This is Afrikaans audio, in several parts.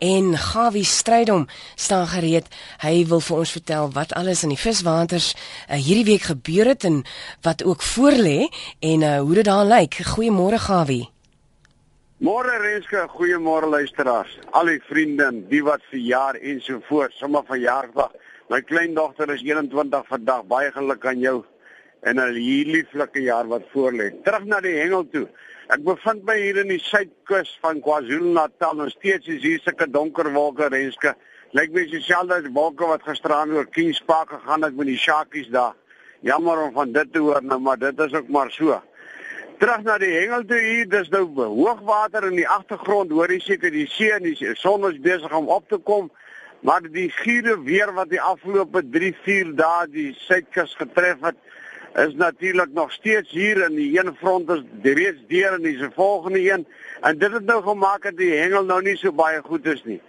En Gawie Strydom staan gereed. Hy wil vir ons vertel wat alles in die viswaters uh, hierdie week gebeur het en wat ook voorlê en uh, hoe dit daar lyk. Goeiemôre Gawie. Môre Renske, goeiemôre luisteraars. Al die vriende, die wat verjaar en so voort, sommer verjaardag. My kleindogter is 21 vandag. Baie geluk aan jou en 'n lieflike jaar wat voorlê. Terug na die hengel toe. Ek bevind my hier in die suidkus van KwaZulu-Natal. Nog steeds is hier sulke donker wolke renske. Lyk my dieselfde as wolke wat gisteraan oor Kings Park gegaan het met die sharkies daar. Jammer om van dit te hoor nou, maar dit is ook maar so. Terug na die hengel toe hier, dis nou hoogwater in die agtergrond. Hoor jy seker die see en die son is besig om op te kom. Maar die giere weer wat die afgelope 3, 4 dae die suidkus getref het, is natuurlik nog steeds hier in die een front is reeds deur en dis 'n volgende een en dit het nou gemaak dat die hengel nou nie so baie goed is nie.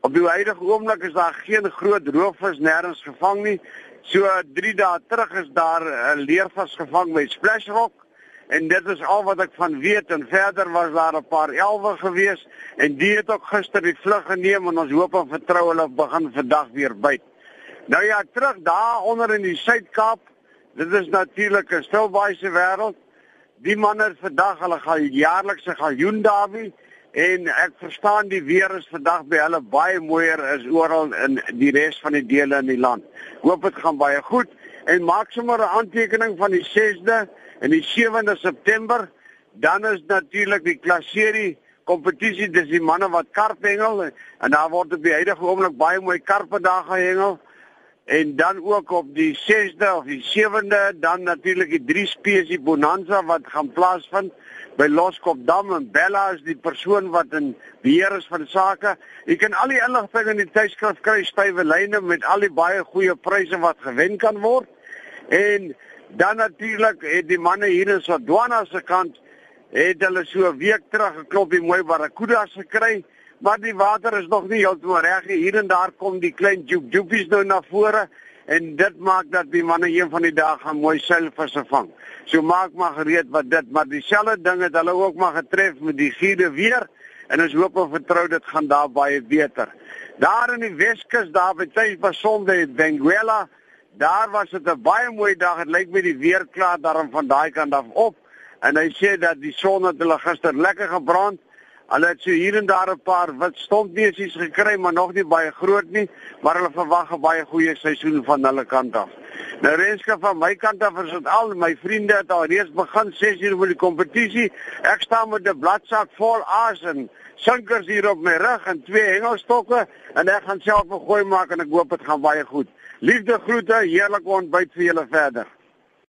Op die huidige oomblik is daar geen groot roofvis nêrens gevang nie. So 3 dae terug is daar 'n leervis gevang by Splash Rock en dit is al wat ek van weet en verder was daar 'n paar elwe gewees en die het ook gister die vlug geneem en ons hoop en vertrou hulle begin vandag weer byt. Nou ja, terug daar onder in die Suid-Kaap Dit is natuurlik 'n stilbaise wêreld. Die manne vandag hulle gaan jaarlikse galjoen daarby en ek verstaan die weer is vandag by hulle baie mooier as oral in die res van die dele in die land. Hoop dit gaan baie goed en maak sommer 'n aantekening van die 6de en die 7de September. Dan is natuurlik die klasserie kompetisie dis die manne wat karp hengel en daar word op die huidige oomblik baie mooi karpe daar gehengel en dan ook op die 6de of die 7de dan natuurlik die drie spesie bonanza wat gaan plaasvind by Loskopdam en Bella is die persoon wat in beheer is van sake. Jy kan al die inligting in die tydskrif kry stywe lyne met al die baie goeie pryse wat gewen kan word. En dan natuurlik het die manne hier in Swadwana se kant het hulle so 'n week terug 'n klopie mooi barracudas gekry maar die water is nog nie heeltemal reg nie. Hier en daar kom die klein joepies nou na vore en dit maak dat die manne een van die dae gaan mooi seilvisse vang. So maak maar gereed wat dit, maar dieselfde ding het hulle ook maar getref met die giere weer en ons hoop en vertrou dit gaan daar baie beter. Daar in die Weskus, daar by Tuis Basonde in Benguela, daar was dit 'n baie mooi dag. Dit lyk my die weer klaar daarom van daai kant af op en hy sê dat die son het hulle gister lekker gebrand Hulle het so hier en daar 'n paar wit stompbesies gekry, maar nog nie baie groot nie, maar hulle verwag 'n baie goeie seisoen van hulle kant af. Nou Renske van my kant af is dit al my vriende het al reeds begin 6 uur met die kompetisie. Ek staan met 'n bladsak vol aas en sinkers hier op my rug en twee hengelstokke en ek gaan self 'n gooi maak en ek hoop dit gaan baie goed. Liefde groete, heerlike ontbyt vir julle verder.